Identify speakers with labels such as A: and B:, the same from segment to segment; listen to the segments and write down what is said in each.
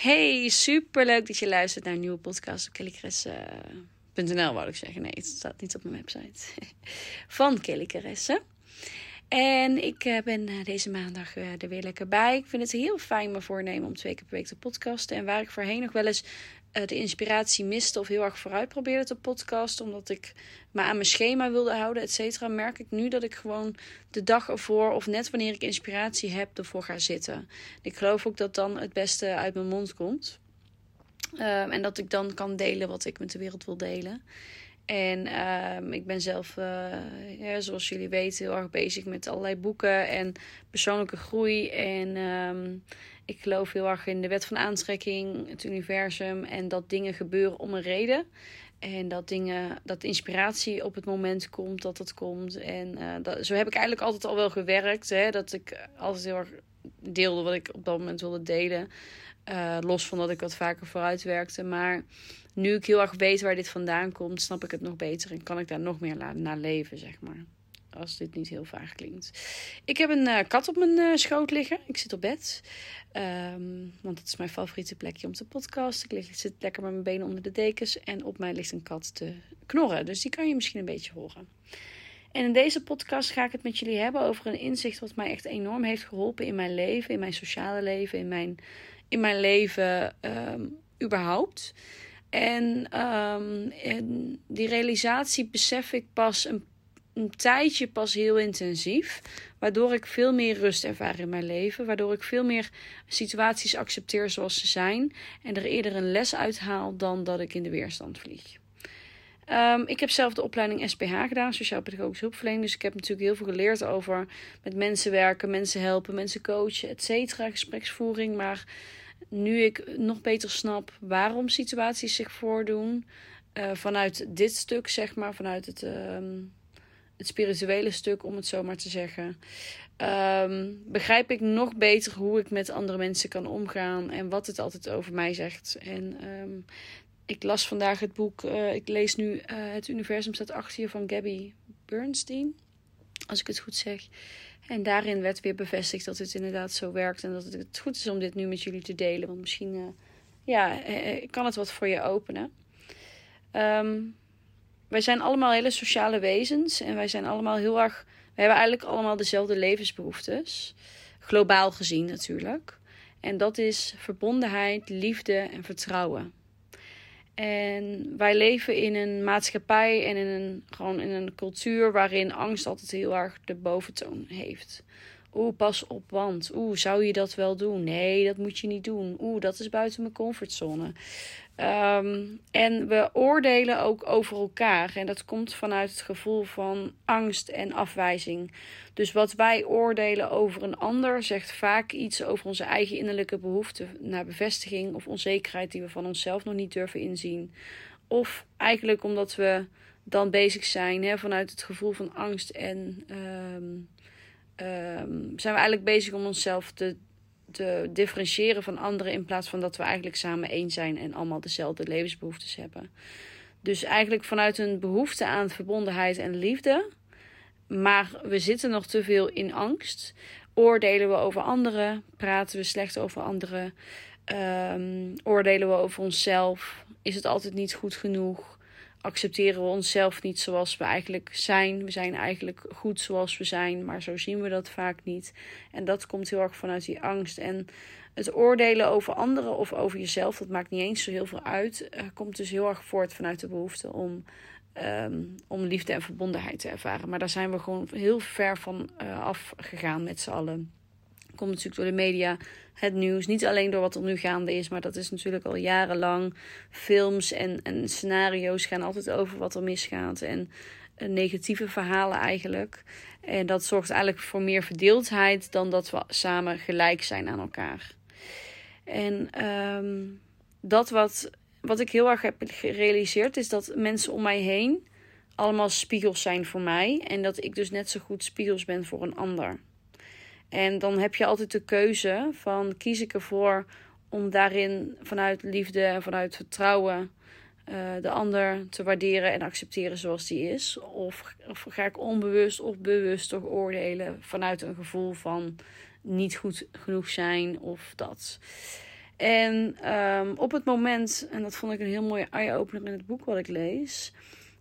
A: Hey, superleuk dat je luistert naar een nieuwe podcast op kellycaresse.nl, wou ik zeggen. Nee, het staat niet op mijn website. Van Kelly En ik eh, ben eh, deze maandag eh, er weer lekker bij. Ik vind het heel fijn me voornemen om twee keer per week te podcasten. En waar ik voorheen nog wel eens de inspiratie miste of heel erg vooruit probeerde te podcasten, omdat ik me aan mijn schema wilde houden, et cetera, merk ik nu dat ik gewoon de dag ervoor of net wanneer ik inspiratie heb, ervoor ga zitten. Ik geloof ook dat dan het beste uit mijn mond komt. Ehm, en dat ik dan kan delen wat ik met de wereld wil delen. En uh, ik ben zelf, uh, ja, zoals jullie weten, heel erg bezig met allerlei boeken en persoonlijke groei. En um, ik geloof heel erg in de wet van aantrekking, het universum en dat dingen gebeuren om een reden. En dat dingen, dat inspiratie op het moment komt dat het komt. En dat, zo heb ik eigenlijk altijd al wel gewerkt. Hè, dat ik altijd heel erg deelde wat ik op dat moment wilde delen. Uh, los van dat ik wat vaker vooruit werkte. Maar nu ik heel erg weet waar dit vandaan komt, snap ik het nog beter. En kan ik daar nog meer naar leven, zeg maar. Als dit niet heel vaag klinkt. Ik heb een uh, kat op mijn uh, schoot liggen. Ik zit op bed. Um, want het is mijn favoriete plekje om te podcasten. Ik, lig, zit lekker met mijn benen onder de dekens. En op mij ligt een kat te knorren. Dus die kan je misschien een beetje horen. En in deze podcast ga ik het met jullie hebben over een inzicht wat mij echt enorm heeft geholpen in mijn leven, in mijn sociale leven, in mijn, in mijn leven um, überhaupt. En, um, en die realisatie besef ik pas een een tijdje pas heel intensief. Waardoor ik veel meer rust ervaar in mijn leven. Waardoor ik veel meer situaties accepteer zoals ze zijn. En er eerder een les uithaal dan dat ik in de weerstand vlieg. Um, ik heb zelf de opleiding SPH gedaan, Sociaal-Pedagogische Hulpverlening. Dus ik heb natuurlijk heel veel geleerd over met mensen werken, mensen helpen, mensen coachen, et cetera, gespreksvoering. Maar nu ik nog beter snap waarom situaties zich voordoen, uh, vanuit dit stuk, zeg maar, vanuit het. Uh, het spirituele stuk, om het zo maar te zeggen. Um, begrijp ik nog beter hoe ik met andere mensen kan omgaan en wat het altijd over mij zegt. En um, ik las vandaag het boek, uh, ik lees nu uh, Het Universum staat achter je van Gabby Bernstein, als ik het goed zeg. En daarin werd weer bevestigd dat het inderdaad zo werkt en dat het goed is om dit nu met jullie te delen. Want misschien uh, ja, kan het wat voor je openen. Um, wij zijn allemaal hele sociale wezens en wij zijn allemaal heel erg. We hebben eigenlijk allemaal dezelfde levensbehoeftes. Globaal gezien natuurlijk. En dat is verbondenheid, liefde en vertrouwen. En wij leven in een maatschappij en in een, gewoon in een cultuur waarin angst altijd heel erg de boventoon heeft. Oeh, pas op, want. Oeh, zou je dat wel doen? Nee, dat moet je niet doen. Oeh, dat is buiten mijn comfortzone. Um, en we oordelen ook over elkaar. En dat komt vanuit het gevoel van angst en afwijzing. Dus wat wij oordelen over een ander zegt vaak iets over onze eigen innerlijke behoefte naar bevestiging of onzekerheid die we van onszelf nog niet durven inzien. Of eigenlijk omdat we dan bezig zijn hè, vanuit het gevoel van angst en um, um, zijn we eigenlijk bezig om onszelf te te differentiëren van anderen in plaats van dat we eigenlijk samen één zijn en allemaal dezelfde levensbehoeftes hebben. Dus eigenlijk vanuit een behoefte aan verbondenheid en liefde, maar we zitten nog te veel in angst. Oordelen we over anderen, praten we slecht over anderen, um, oordelen we over onszelf, is het altijd niet goed genoeg accepteren we onszelf niet zoals we eigenlijk zijn. We zijn eigenlijk goed zoals we zijn, maar zo zien we dat vaak niet. En dat komt heel erg vanuit die angst. En het oordelen over anderen of over jezelf, dat maakt niet eens zo heel veel uit. Uh, komt dus heel erg voort vanuit de behoefte om, um, om liefde en verbondenheid te ervaren. Maar daar zijn we gewoon heel ver van uh, afgegaan met z'n allen komt natuurlijk door de media, het nieuws. Niet alleen door wat er nu gaande is, maar dat is natuurlijk al jarenlang. Films en, en scenario's gaan altijd over wat er misgaat. En negatieve verhalen eigenlijk. En dat zorgt eigenlijk voor meer verdeeldheid dan dat we samen gelijk zijn aan elkaar. En um, dat wat, wat ik heel erg heb gerealiseerd is dat mensen om mij heen allemaal spiegels zijn voor mij. En dat ik dus net zo goed spiegels ben voor een ander. En dan heb je altijd de keuze van kies ik ervoor om daarin vanuit liefde en vanuit vertrouwen uh, de ander te waarderen en accepteren zoals die is. Of, of ga ik onbewust of bewust toch oordelen vanuit een gevoel van niet goed genoeg zijn of dat. En ehm, op het moment, en dat vond ik een heel mooie eye-opener in het boek wat ik lees,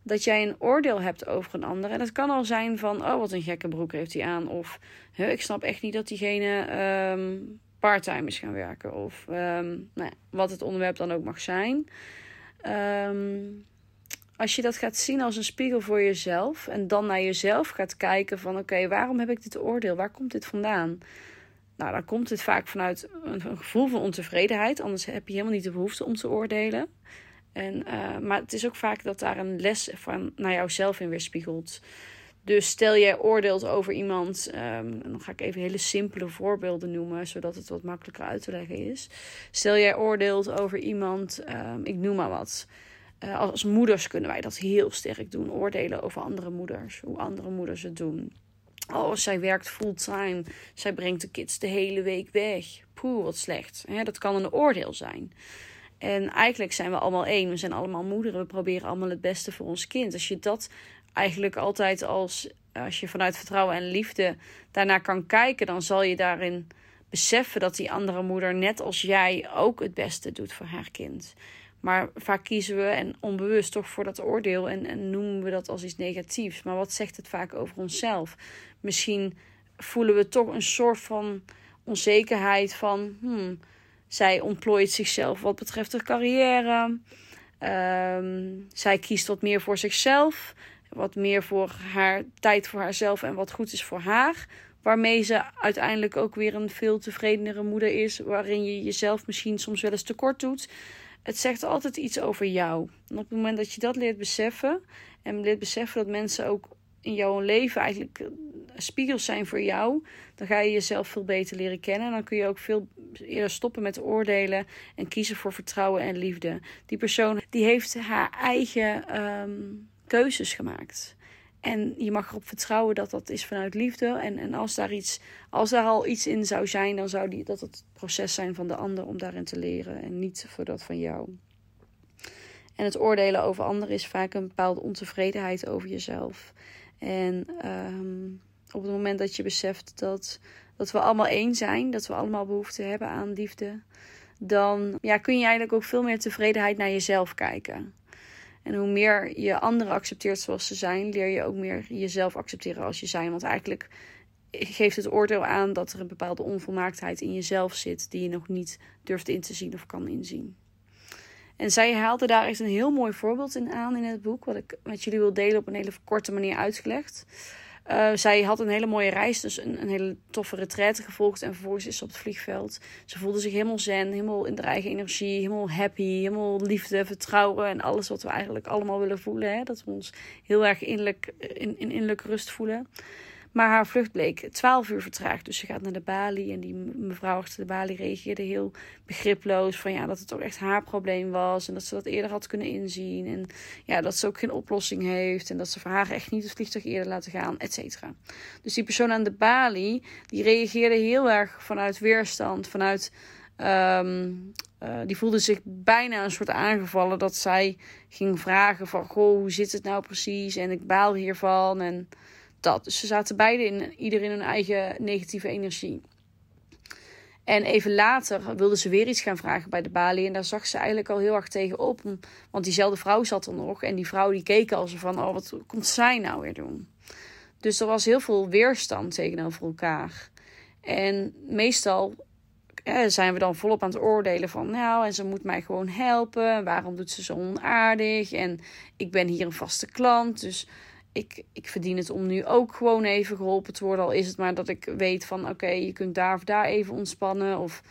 A: dat jij een oordeel hebt over een ander. En het kan al zijn van, oh wat een gekke broek heeft hij aan. Of ik snap echt niet dat diegene um, parttime is gaan werken. Of um, nou wat het onderwerp dan ook mag zijn. Um, als je dat gaat zien als een spiegel voor jezelf en dan naar jezelf gaat kijken van oké, waarom heb ik dit oordeel? Waar komt dit vandaan? Nou, dan komt het vaak vanuit een, gevoel van ontevredenheid. Anders heb je helemaal niet de behoefte om te oordelen. En, uh, maar het is ook vaak dat daar een les van naar jouzelf in weerspiegelt. Dus stel jij oordeelt over iemand, um, dan ga ik even hele simpele voorbeelden noemen, zodat het wat makkelijker uit te leggen is. Stel jij oordeelt over iemand, um, ik noem maar wat. Uh, als moeders kunnen wij dat heel sterk doen. Oordelen over andere moeders. Hoe andere moeders het doen. Oh, zij werkt fulltime. Zij brengt de kids de hele week weg. Poeh, wat slecht. dat kan een oordeel zijn. En eigenlijk zijn we allemaal één. We zijn allemaal moederen. We proberen allemaal het beste voor ons kind. Als je dat eigenlijk altijd als, als je vanuit vertrouwen en liefde daarnaar kan kijken, dan zal je daarin beseffen dat die andere moeder, net als jij, ook het beste doet voor haar kind. Maar vaak kiezen we en onbewust toch voor dat oordeel en, en noemen we dat als iets negatiefs. Maar wat zegt het vaak over onszelf? Misschien voelen we toch een soort van onzekerheid van hmm, zij ontplooit zichzelf wat betreft haar carrière. Ehm, zij kiest wat meer voor zichzelf, wat meer voor haar tijd voor haarzelf en wat goed is voor haar. Waarmee ze uiteindelijk ook weer een veel tevredenere moeder is, waarin je jezelf misschien soms wel eens tekort doet. Het zegt altijd iets over jou. En op het moment dat je dat leert beseffen en leert beseffen dat mensen ook in jouw leven eigenlijk spiegels zijn voor jou, dan ga je jezelf veel beter leren kennen. En dan kun je ook veel eerder stoppen met oordelen en kiezen voor vertrouwen en liefde. Die persoon die heeft haar eigen um, keuzes gemaakt. En je mag erop vertrouwen dat dat is vanuit liefde. En, en als, daar iets, als daar al iets in zou zijn, dan zou die, dat het proces zijn van de ander om daarin te leren. En niet voor dat van jou. En het oordelen over anderen is vaak een bepaalde ontevredenheid over jezelf. En um, op het moment dat je beseft dat, dat we allemaal één zijn, dat we allemaal behoefte hebben aan liefde, dan ja, kun je eigenlijk ook veel meer tevredenheid naar jezelf kijken. En hoe meer je anderen accepteert zoals ze zijn, leer je ook meer jezelf accepteren als je zijn. Want eigenlijk geeft het oordeel aan dat er een bepaalde onvolmaaktheid in jezelf zit die je nog niet durft in te zien of kan inzien. En zij haalde daar echt een heel mooi voorbeeld in aan in het boek, wat ik met jullie wil delen op een hele korte manier uitgelegd. Uh, zij had een hele mooie reis, dus een, een hele toffe retraite gevolgd. En vervolgens is ze op het vliegveld. Ze voelde zich helemaal zen, helemaal in de eigen energie, helemaal happy, helemaal liefde, vertrouwen en alles wat we eigenlijk allemaal willen voelen. Hè? Dat we ons heel erg innerlijk, in, in innerlijke rust voelen. Maar haar vlucht bleek 12 uur vertraagd. Dus ze gaat naar de balie. En die mevrouw achter de balie reageerde heel begriploos. Van ja, dat het ook echt haar probleem was. En dat ze dat eerder had kunnen inzien. En ja, dat ze ook geen oplossing heeft. En dat ze voor haar echt niet het vliegtuig eerder laten gaan, et cetera. Dus die persoon aan de balie, die reageerde heel erg vanuit weerstand. Vanuit. Um, uh, die voelde zich bijna een soort aangevallen dat zij ging vragen van... Goh, hoe zit het nou precies? En ik baal hiervan. En dat. Dus ze zaten beide in, ieder in hun eigen negatieve energie. En even later wilde ze weer iets gaan vragen bij de balie. En daar zag ze eigenlijk al heel erg tegenop. Want diezelfde vrouw zat er nog. En die vrouw die keek al van, oh wat komt zij nou weer doen? Dus er was heel veel weerstand tegenover elkaar. En meestal zijn we dan volop aan het oordelen van, nou, en ze moet mij gewoon helpen. Waarom doet ze zo onaardig? En ik ben hier een vaste klant, dus ik, ik verdien het om nu ook gewoon even geholpen te worden. Al is het maar dat ik weet van oké, je kunt daar of daar even ontspannen. Of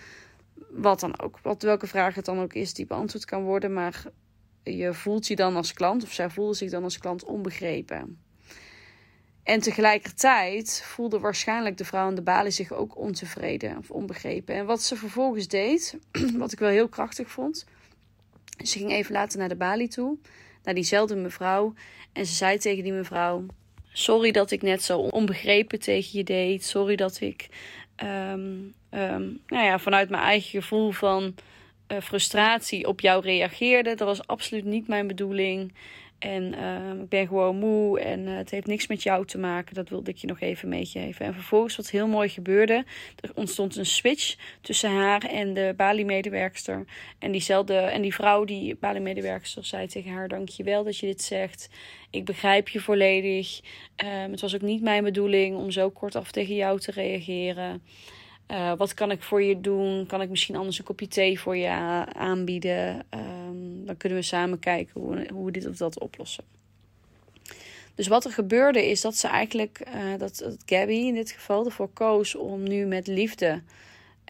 A: wat dan ook. Wat, welke vraag het dan ook is die beantwoord kan worden. Maar je voelt je dan als klant, of zij voelde zich dan als klant onbegrepen. En tegelijkertijd voelde waarschijnlijk de vrouw aan de balie zich ook ontevreden of onbegrepen. En wat ze vervolgens deed, wat ik wel heel krachtig vond. Ze ging even later naar de balie toe naar diezelfde mevrouw. En ze zei tegen die mevrouw: Sorry dat ik net zo onbegrepen tegen je deed. Sorry dat ik um, um, nou ja, vanuit mijn eigen gevoel van uh, frustratie op jou reageerde. Dat was absoluut niet mijn bedoeling. En ehm, ik ben gewoon moe en eh, het heeft niks met jou te maken. Dat wilde ik je nog even meegeven. En vervolgens, wat heel mooi gebeurde, er ontstond een switch tussen haar en de Bali-medewerkster. En diezelfde, en die vrouw, die Bali-medewerkster, zei tegen haar: Dankjewel dat je dit zegt. Ik begrijp je volledig. Um, het was ook niet mijn bedoeling om zo kortaf tegen jou te reageren. Uh, wat kan ik voor je doen? Kan ik misschien anders een kopje thee voor je aanbieden? Um, dan kunnen we samen kijken hoe, hoe we dit of dat oplossen. Dus wat er gebeurde is dat ze eigenlijk, uh, dat, Gabby in dit geval ervoor koos om nu met liefde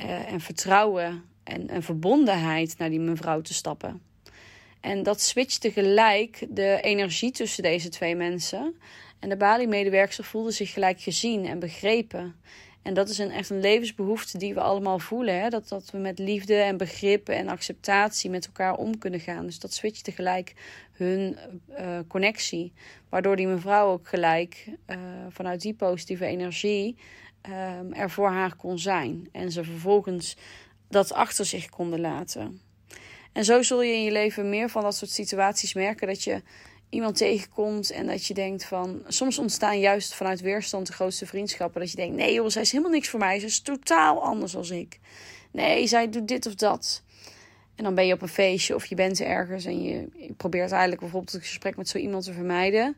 A: uh, en vertrouwen en, en verbondenheid naar die mevrouw te stappen. En dat switchte gelijk de energie tussen deze twee mensen. En de Bali-medewerker voelde zich gelijk gezien en begrepen. En dat is een, echt een levensbehoefte die we allemaal voelen. Hè? Dat, dat we met liefde en begrip en acceptatie met elkaar om kunnen gaan. Dus dat switcht tegelijk hun uh, connectie. Waardoor die mevrouw ook gelijk uh, vanuit die positieve energie uh, er voor haar kon zijn. En ze vervolgens dat achter zich konden laten. En zo zul je in je leven meer van dat soort situaties merken dat je iemand tegenkomt en dat je denkt van... Soms ontstaan juist vanuit weerstand de grootste vriendschappen. Dat je denkt, nee joh, zij is helemaal niks voor mij. Ze is totaal anders als ik. Nee, zij doet dit of dat. En dan ben je op een feestje of je bent ergens en je, probeert eigenlijk bijvoorbeeld het gesprek met zo iemand te vermijden.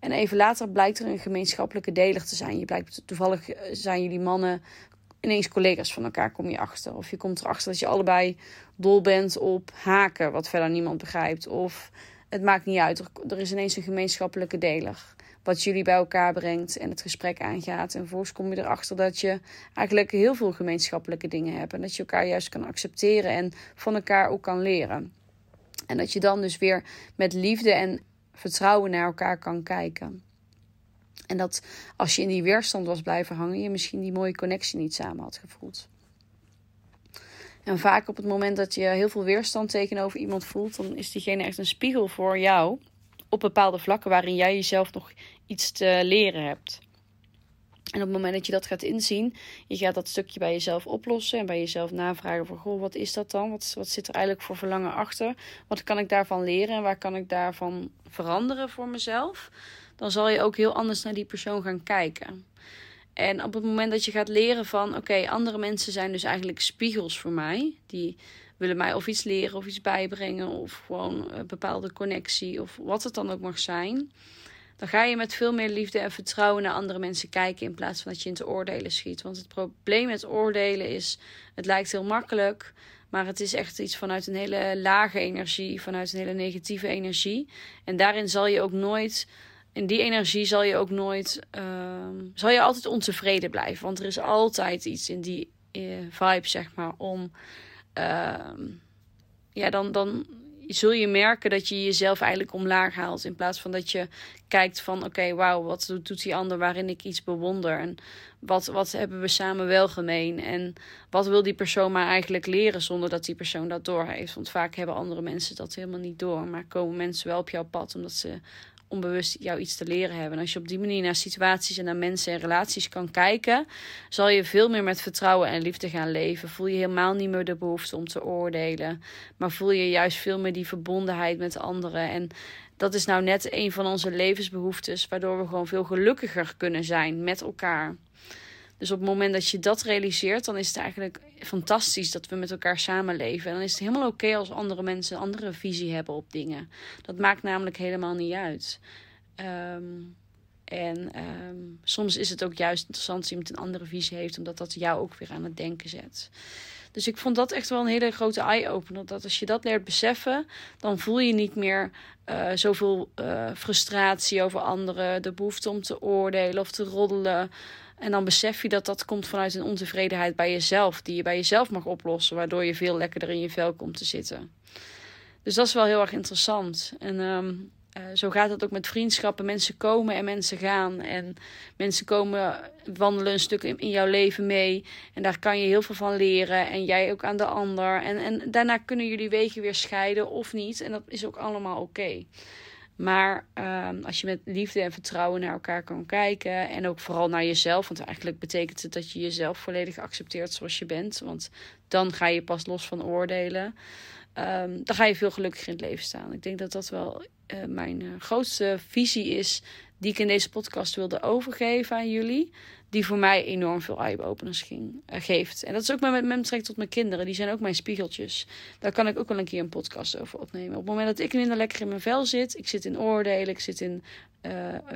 A: En even later blijkt er een gemeenschappelijke deler te zijn. Je blijkt toevallig eh, zijn jullie mannen ineens collega's van elkaar, kom je achter. Of je komt erachter dat je allebei dol bent op haken, wat verder niemand begrijpt. Of het maakt niet uit. Er, is ineens een gemeenschappelijke deler. Wat jullie bij elkaar brengt en het gesprek aangaat. En vervolgens kom je erachter dat je eigenlijk heel veel gemeenschappelijke dingen hebt. En dat je elkaar juist kan accepteren en van elkaar ook kan leren. En dat je dan dus weer met liefde en vertrouwen naar elkaar kan kijken. En dat als je in die weerstand was blijven hangen, je misschien die mooie connectie niet samen had gevoeld. En vaak op het moment dat je heel veel weerstand tegenover iemand voelt, dan is diegene echt een spiegel voor jou op bepaalde vlakken waarin jij jezelf nog iets te leren hebt. En op het moment dat je dat gaat inzien, je gaat dat stukje bij jezelf oplossen en bij jezelf navragen van, goh, wat is dat dan? Wat, wat zit er eigenlijk voor verlangen achter? Wat kan ik daarvan leren en waar kan ik daarvan veranderen voor mezelf? Dan zal je ook heel anders naar die persoon gaan kijken. En op het moment dat je gaat leren van oké, andere mensen zijn dus eigenlijk spiegels voor mij. Die willen mij of iets leren of iets bijbrengen of gewoon een bepaalde connectie of wat het dan ook mag zijn. Dan ga je met veel meer liefde en vertrouwen naar andere mensen kijken in plaats van dat je in te oordelen schiet. Want het probleem met oordelen is, het lijkt heel makkelijk, maar het is echt iets vanuit een hele lage energie, vanuit een hele negatieve energie. En daarin zal je ook nooit in die energie zal je ook nooit, uh, zal je altijd ontevreden blijven. Want er is altijd iets in die uh, vibe, zeg maar, om, uh, ja, dan, dan zul je merken dat je jezelf eigenlijk omlaag haalt. In plaats van dat je kijkt van, oké, wauw, wat doet die ander waarin ik iets bewonder? En wat, wat hebben we samen wel gemeen? En wat wil die persoon maar eigenlijk leren zonder dat die persoon dat doorheeft? Want vaak hebben andere mensen dat helemaal niet door. Maar komen mensen wel op jouw pad omdat ze onbewust jou iets te leren hebben. En als je op die manier naar situaties en naar mensen en relaties kan kijken, zal je veel meer met vertrouwen en liefde gaan leven. Voel je helemaal niet meer de behoefte om te oordelen, maar voel je juist veel meer die verbondenheid met anderen. En dat is nou net een van onze levensbehoeftes, waardoor we gewoon veel gelukkiger kunnen zijn met elkaar. Dus op het moment dat je dat realiseert, dan is het eigenlijk fantastisch dat we met elkaar samenleven. En dan is het helemaal oké als andere mensen een andere visie hebben op dingen. Dat maakt namelijk helemaal niet uit. Um, en um, soms is het ook juist interessant als iemand een andere visie heeft, omdat dat jou ook weer aan het denken zet. Dus ik vond dat echt wel een hele grote eye-opener. Dat als je dat leert beseffen, dan voel je niet meer uh, zoveel uh, frustratie over anderen, de behoefte om te oordelen of te roddelen. En dan besef je dat dat komt vanuit een ontevredenheid bij jezelf, die je bij jezelf mag oplossen, waardoor je veel lekkerder in je vel komt te zitten. Dus dat is wel heel erg interessant. En um, uh, zo gaat het ook met vriendschappen. Mensen komen en mensen gaan. En mensen komen wandelen een stuk in, jouw leven mee. En daar kan je heel veel van leren. En jij ook aan de ander. En, en daarna kunnen jullie wegen weer scheiden of niet. En dat is ook allemaal oké. Maar um, als je met liefde en vertrouwen naar elkaar kan kijken. En ook vooral naar jezelf. Want eigenlijk betekent het dat je jezelf volledig accepteert zoals je bent. Want dan ga je pas los van oordelen. um, dan ga je veel gelukkiger in het leven staan. Ik denk dat dat wel uh, mijn uh, grootste visie is die ik in deze podcast wilde overgeven aan jullie. Die voor mij enorm veel eye-openers ging, uh, geeft. En dat is ook met, met betrekking tot mijn kinderen. Die zijn ook mijn spiegeltjes. Daar kan ik ook wel een keer een podcast over opnemen. Op het moment dat ik minder lekker in mijn vel zit. Ik zit in oordelen. Ik zit in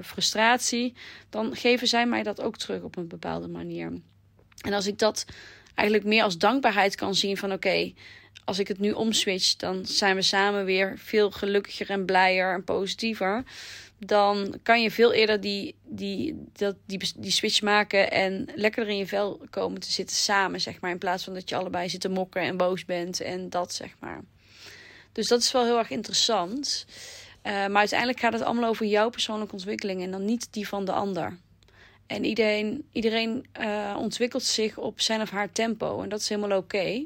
A: frustratie. Dan geven zij mij dat ook terug op een bepaalde manier. En als ik dat eigenlijk meer als dankbaarheid kan zien van oké, als ik het nu omswitch, dan zijn we samen weer veel gelukkiger en blijer en positiever. Dan kan je veel eerder die, die, dat, die, die switch maken en lekkerder in je vel komen te zitten samen, zeg maar. In plaats van dat je allebei zit te mokken en boos bent en dat, zeg maar. Dus dat is wel heel erg interessant. Uh, maar uiteindelijk gaat het allemaal over jouw persoonlijke ontwikkeling en dan niet die van de ander. En iedereen, iedereen uh, ontwikkelt zich op zijn of haar tempo. En dat is helemaal oké.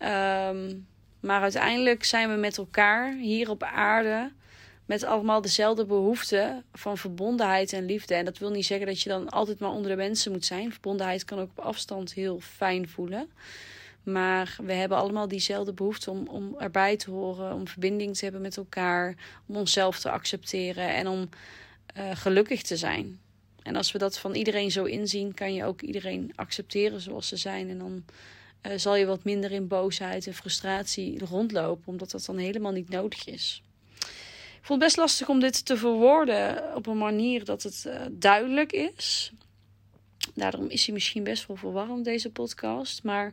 A: Ehm, maar uiteindelijk zijn we met elkaar hier op aarde. Met allemaal dezelfde behoeften van verbondenheid en liefde. En dat wil niet zeggen dat je dan altijd maar onder de mensen moet zijn. Verbondenheid kan ook op afstand heel fijn voelen. Maar we hebben allemaal diezelfde behoefte om, om erbij te horen, om verbinding te hebben met elkaar, om onszelf te accepteren en om uh, gelukkig te zijn. En als we dat van iedereen zo inzien, kan je ook iedereen accepteren zoals ze zijn. En dan uh, zal je wat minder in boosheid en frustratie rondlopen, omdat dat dan helemaal niet nodig is. Ik vond het best lastig om dit te verwoorden op een manier dat het uh, duidelijk is. Daarom is hij misschien best wel verwarrend, deze podcast. Maar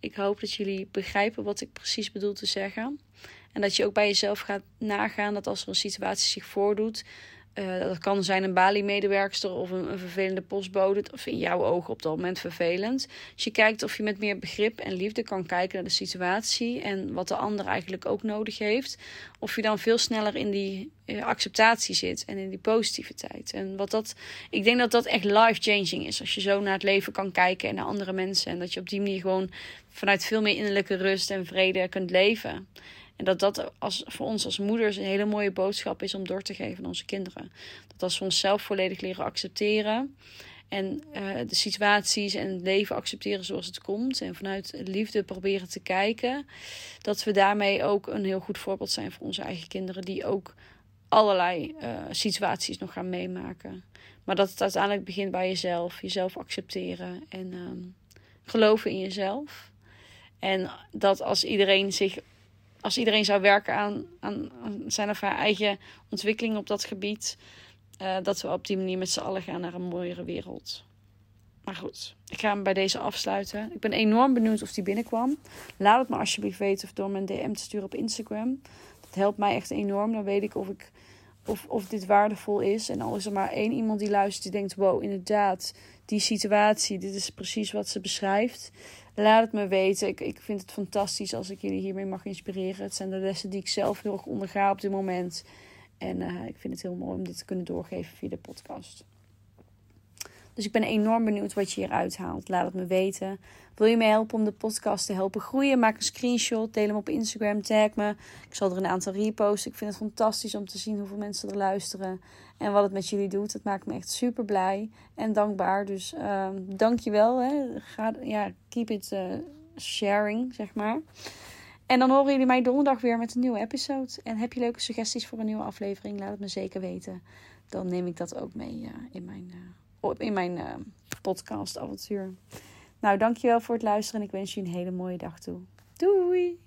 A: ik hoop dat jullie begrijpen wat ik precies bedoel te zeggen. En dat je ook bij jezelf gaat nagaan dat als er een situatie zich voordoet, uh, dat kan zijn een Bali-medewerkster of een, een, vervelende postbode. Of in jouw ogen op dat moment vervelend. Dus je kijkt of je met meer begrip en liefde kan kijken naar de situatie. En wat de ander eigenlijk ook nodig heeft. Of je dan veel sneller in die uh, acceptatie zit en in die positiviteit. En wat dat, ik denk dat dat echt life-changing is. Als je zo naar het leven kan kijken en naar andere mensen. En dat je op die manier gewoon vanuit veel meer innerlijke rust en vrede kunt leven. En dat dat als, voor ons als moeders een hele mooie boodschap is om door te geven aan onze kinderen. Dat als we onszelf volledig leren accepteren en uh, de situaties en het leven accepteren zoals het komt. En vanuit liefde proberen te kijken. Dat we daarmee ook een heel goed voorbeeld zijn voor onze eigen kinderen. Die ook allerlei uh, situaties nog gaan meemaken. Maar dat het uiteindelijk begint bij jezelf. Jezelf accepteren en um, geloven in jezelf. En dat als iedereen zich als iedereen zou werken aan, aan, zijn of haar eigen ontwikkeling op dat gebied, uh, dat we op die manier met z'n allen gaan naar een mooiere wereld. Maar goed, ik ga hem bij deze afsluiten. Ik ben enorm benieuwd of die binnenkwam. Laat het me alsjeblieft weten of door mijn DM te sturen op Instagram. Dat helpt mij echt enorm. Dan weet ik of, ik, of, of dit waardevol is. En al is er maar één iemand die luistert die denkt: wow, inderdaad, die situatie, dit is precies wat ze beschrijft. Laat het me weten. Ik, ik vind het fantastisch als ik jullie hiermee mag inspireren. Het zijn de lessen die ik zelf heel erg onderga op dit moment. En uh, ik vind het heel mooi om dit te kunnen doorgeven via de podcast. Dus ik ben enorm benieuwd wat je hieruit haalt. Laat het me weten. Wil je me helpen om de podcast te helpen groeien? Maak een screenshot, deel hem op Instagram, tag me. Ik zal er een aantal reposten. Ik vind het fantastisch om te zien hoeveel mensen er luisteren. En wat het met jullie doet. Dat maakt me echt super blij en dankbaar. Dus uh, dank je wel. Ja, keep it uh, sharing, zeg maar. En dan horen jullie mij donderdag weer met een nieuwe episode. En heb je leuke suggesties voor een nieuwe aflevering? Laat het me zeker weten. Dan neem ik dat ook mee uh, in mijn, uh, in mijn uh, podcast avontuur. Nou, dankjewel voor het luisteren en ik wens je een hele mooie dag toe. Doei!